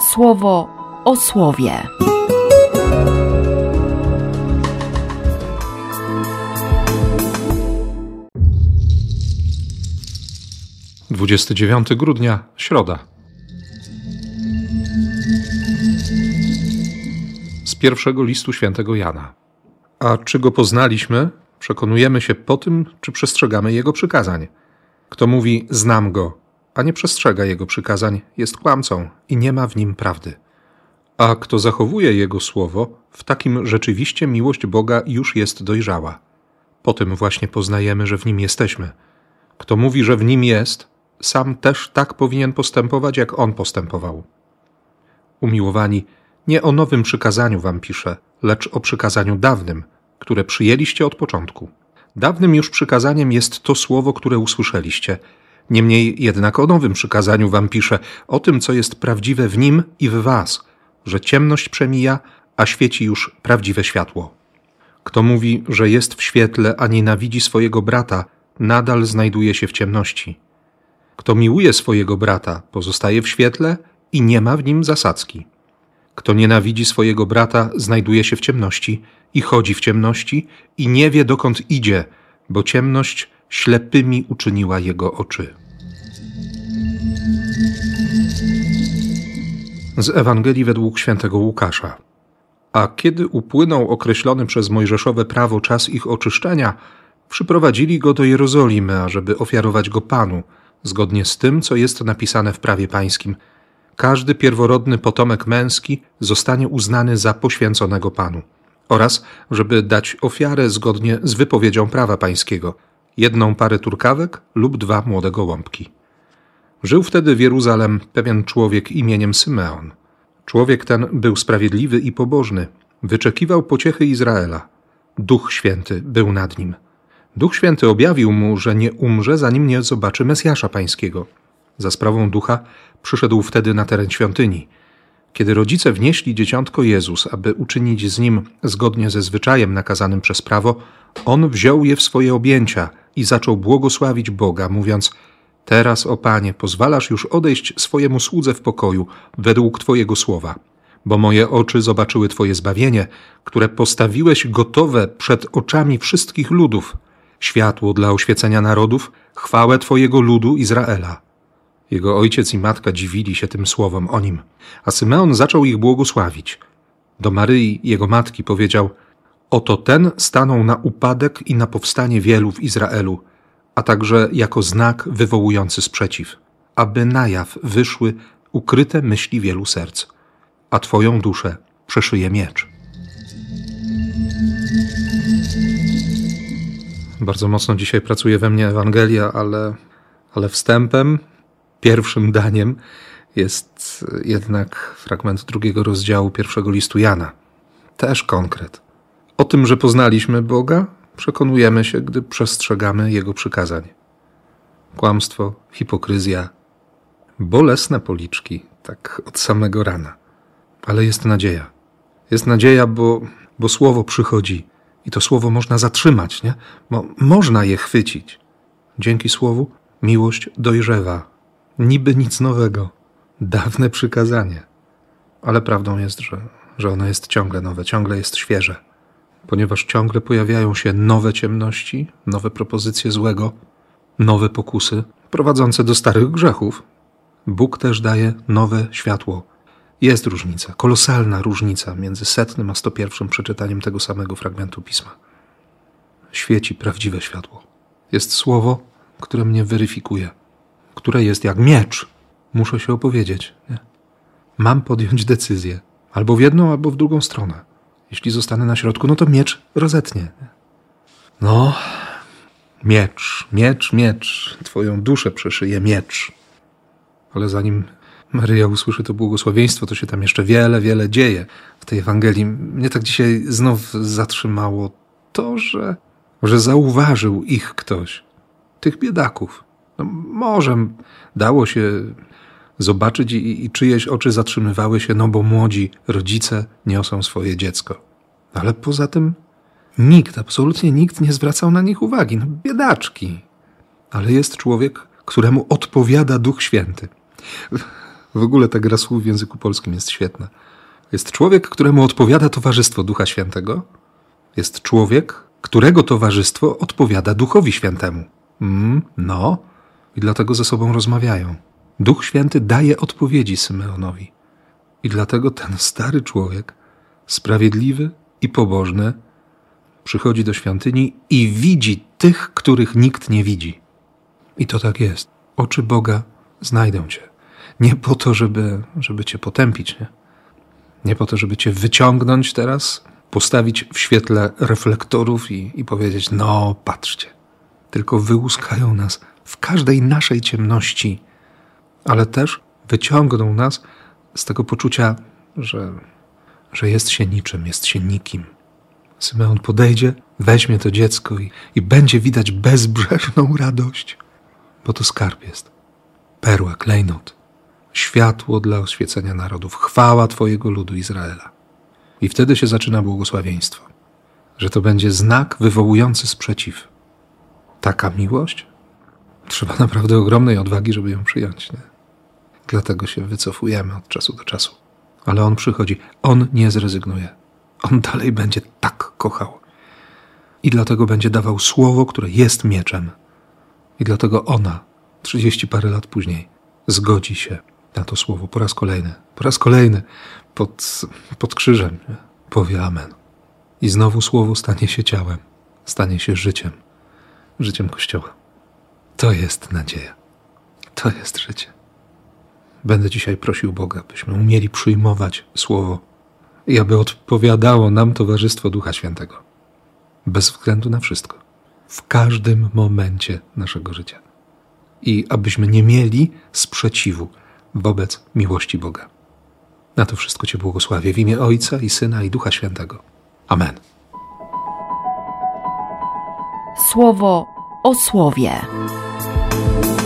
słowo o słowie. Dwudziesty dziewiąty grudnia, środa. Z pierwszego listu świętego Jana. A czy go poznaliśmy, przekonujemy się po tym, czy przestrzegamy jego przykazań. Kto mówi, znam go, a nie przestrzega jego przykazań, jest kłamcą i nie ma w nim prawdy. A kto zachowuje jego słowo, w takim rzeczywiście miłość Boga już jest dojrzała. Po tym właśnie poznajemy, że w nim jesteśmy. Kto mówi, że w nim jest, sam też tak powinien postępować, jak on postępował. Umiłowani, nie o nowym przykazaniu wam piszę, lecz o przykazaniu dawnym, które przyjęliście od początku. Dawnym już przykazaniem jest to słowo, które usłyszeliście. Niemniej jednak o nowym przykazaniu wam piszę, o tym, co jest prawdziwe w nim i w was, że ciemność przemija, a świeci już prawdziwe światło. Kto mówi, że jest w świetle, a nienawidzi swojego brata, nadal znajduje się w ciemności. Kto miłuje swojego brata, pozostaje w świetle i nie ma w nim zasadzki. Kto nienawidzi swojego brata, znajduje się w ciemności i chodzi w ciemności i nie wie dokąd idzie, bo ciemność ślepymi uczyniła jego oczy. Z Ewangelii według świętego Łukasza. A kiedy upłynął określony przez Mojżeszowe prawo czas ich oczyszczenia, przyprowadzili go do Jerozolimy, ażeby ofiarować go Panu, zgodnie z tym, co jest napisane w prawie pańskim. Każdy pierworodny potomek męski zostanie uznany za poświęconego Panu oraz żeby dać ofiarę zgodnie z wypowiedzią prawa pańskiego jedną parę turkawek lub dwa młode gołąbki. Żył wtedy w Jeruzalem pewien człowiek imieniem Symeon. Człowiek ten był sprawiedliwy i pobożny, wyczekiwał pociechy Izraela. Duch Święty był nad nim. Duch Święty objawił mu, że nie umrze, zanim nie zobaczy Mesjasza Pańskiego. Za sprawą ducha przyszedł wtedy na teren świątyni. Kiedy rodzice wnieśli dzieciątko Jezus, aby uczynić z nim zgodnie ze zwyczajem nakazanym przez prawo, on wziął je w swoje objęcia i zaczął błogosławić Boga, mówiąc: Teraz, o Panie, pozwalasz już odejść swojemu słudze w pokoju według Twojego słowa, bo moje oczy zobaczyły Twoje zbawienie, które postawiłeś gotowe przed oczami wszystkich ludów, światło dla oświecenia narodów, chwałę Twojego ludu Izraela. Jego ojciec i matka dziwili się tym słowom o nim, a Symeon zaczął ich błogosławić. Do Maryi, jego matki, powiedział: Oto ten stanął na upadek i na powstanie wielu w Izraelu, a także jako znak wywołujący sprzeciw, aby na jaw wyszły ukryte myśli wielu serc, a Twoją duszę przeszyje miecz. Bardzo mocno dzisiaj pracuje we mnie Ewangelia, ale, ale wstępem pierwszym daniem jest jednak fragment drugiego rozdziału pierwszego listu Jana. Też konkret. O tym, że poznaliśmy Boga, przekonujemy się, gdy przestrzegamy Jego przykazań. Kłamstwo, hipokryzja, bolesne policzki, tak od samego rana. Ale jest nadzieja. Jest nadzieja, bo, bo słowo przychodzi i to słowo można zatrzymać, nie? Bo można je chwycić. Dzięki słowu miłość dojrzewa, niby nic nowego, dawne przykazanie. Ale prawdą jest, że, że ono jest ciągle nowe, ciągle jest świeże, ponieważ ciągle pojawiają się nowe ciemności, nowe propozycje złego, nowe pokusy prowadzące do starych grzechów. Bóg też daje nowe światło. Jest różnica, kolosalna różnica między setnym a sto pierwszym przeczytaniem tego samego fragmentu pisma. Świeci prawdziwe światło. Jest słowo, które mnie weryfikuje które jest jak miecz. Muszę się opowiedzieć. Nie? Mam podjąć decyzję. Albo w jedną, albo w drugą stronę. Jeśli zostanę na środku, no to miecz rozetnie. Nie? No, miecz, miecz, miecz. Twoją duszę przeszyje miecz. Ale zanim Maryja usłyszy to błogosławieństwo, to się tam jeszcze wiele, wiele dzieje w tej Ewangelii. Mnie tak dzisiaj znów zatrzymało to, że, że zauważył ich ktoś, tych biedaków. No, może dało się zobaczyć i, i czyjeś oczy zatrzymywały się, no bo młodzi rodzice niosą swoje dziecko. Ale poza tym nikt, absolutnie nikt nie zwracał na nich uwagi. No, biedaczki. Ale jest człowiek, któremu odpowiada Duch Święty. W ogóle ta gra słów w języku polskim jest świetna. Jest człowiek, któremu odpowiada towarzystwo Ducha Świętego. Jest człowiek, którego towarzystwo odpowiada Duchowi Świętemu. Mm, no, i dlatego ze sobą rozmawiają. Duch Święty daje odpowiedzi Symeonowi. I dlatego ten stary człowiek, sprawiedliwy i pobożny, przychodzi do świątyni i widzi tych, których nikt nie widzi. I to tak jest. Oczy Boga znajdą cię. Nie po to, żeby, żeby cię potępić, nie? Nie po to, żeby cię wyciągnąć teraz, postawić w świetle reflektorów i, i powiedzieć: No, patrzcie. Tylko wyłuskają nas w każdej naszej ciemności, ale też wyciągną nas z tego poczucia, że, że jest się niczym, jest się nikim. Symeon podejdzie, weźmie to dziecko i, i będzie widać bezbrzeżną radość, bo to skarb jest. Perła, klejnot, światło dla oświecenia narodów, chwała Twojego ludu Izraela. I wtedy się zaczyna błogosławieństwo, że to będzie znak wywołujący sprzeciw. Taka miłość? Trzeba naprawdę ogromnej odwagi, żeby ją przyjąć. Nie? Dlatego się wycofujemy od czasu do czasu. Ale on przychodzi, on nie zrezygnuje. On dalej będzie tak kochał. I dlatego będzie dawał słowo, które jest mieczem. I dlatego ona, trzydzieści parę lat później, zgodzi się na to słowo po raz kolejny, po raz kolejny pod, pod krzyżem nie? powie Amen. I znowu słowo stanie się ciałem, stanie się życiem, życiem Kościoła. To jest nadzieja. To jest życie. Będę dzisiaj prosił Boga, byśmy umieli przyjmować słowo i aby odpowiadało nam Towarzystwo Ducha Świętego. Bez względu na wszystko. W każdym momencie naszego życia. I abyśmy nie mieli sprzeciwu wobec miłości Boga. Na to wszystko Cię błogosławię w imię Ojca i Syna i Ducha Świętego. Amen. Słowo o słowie. you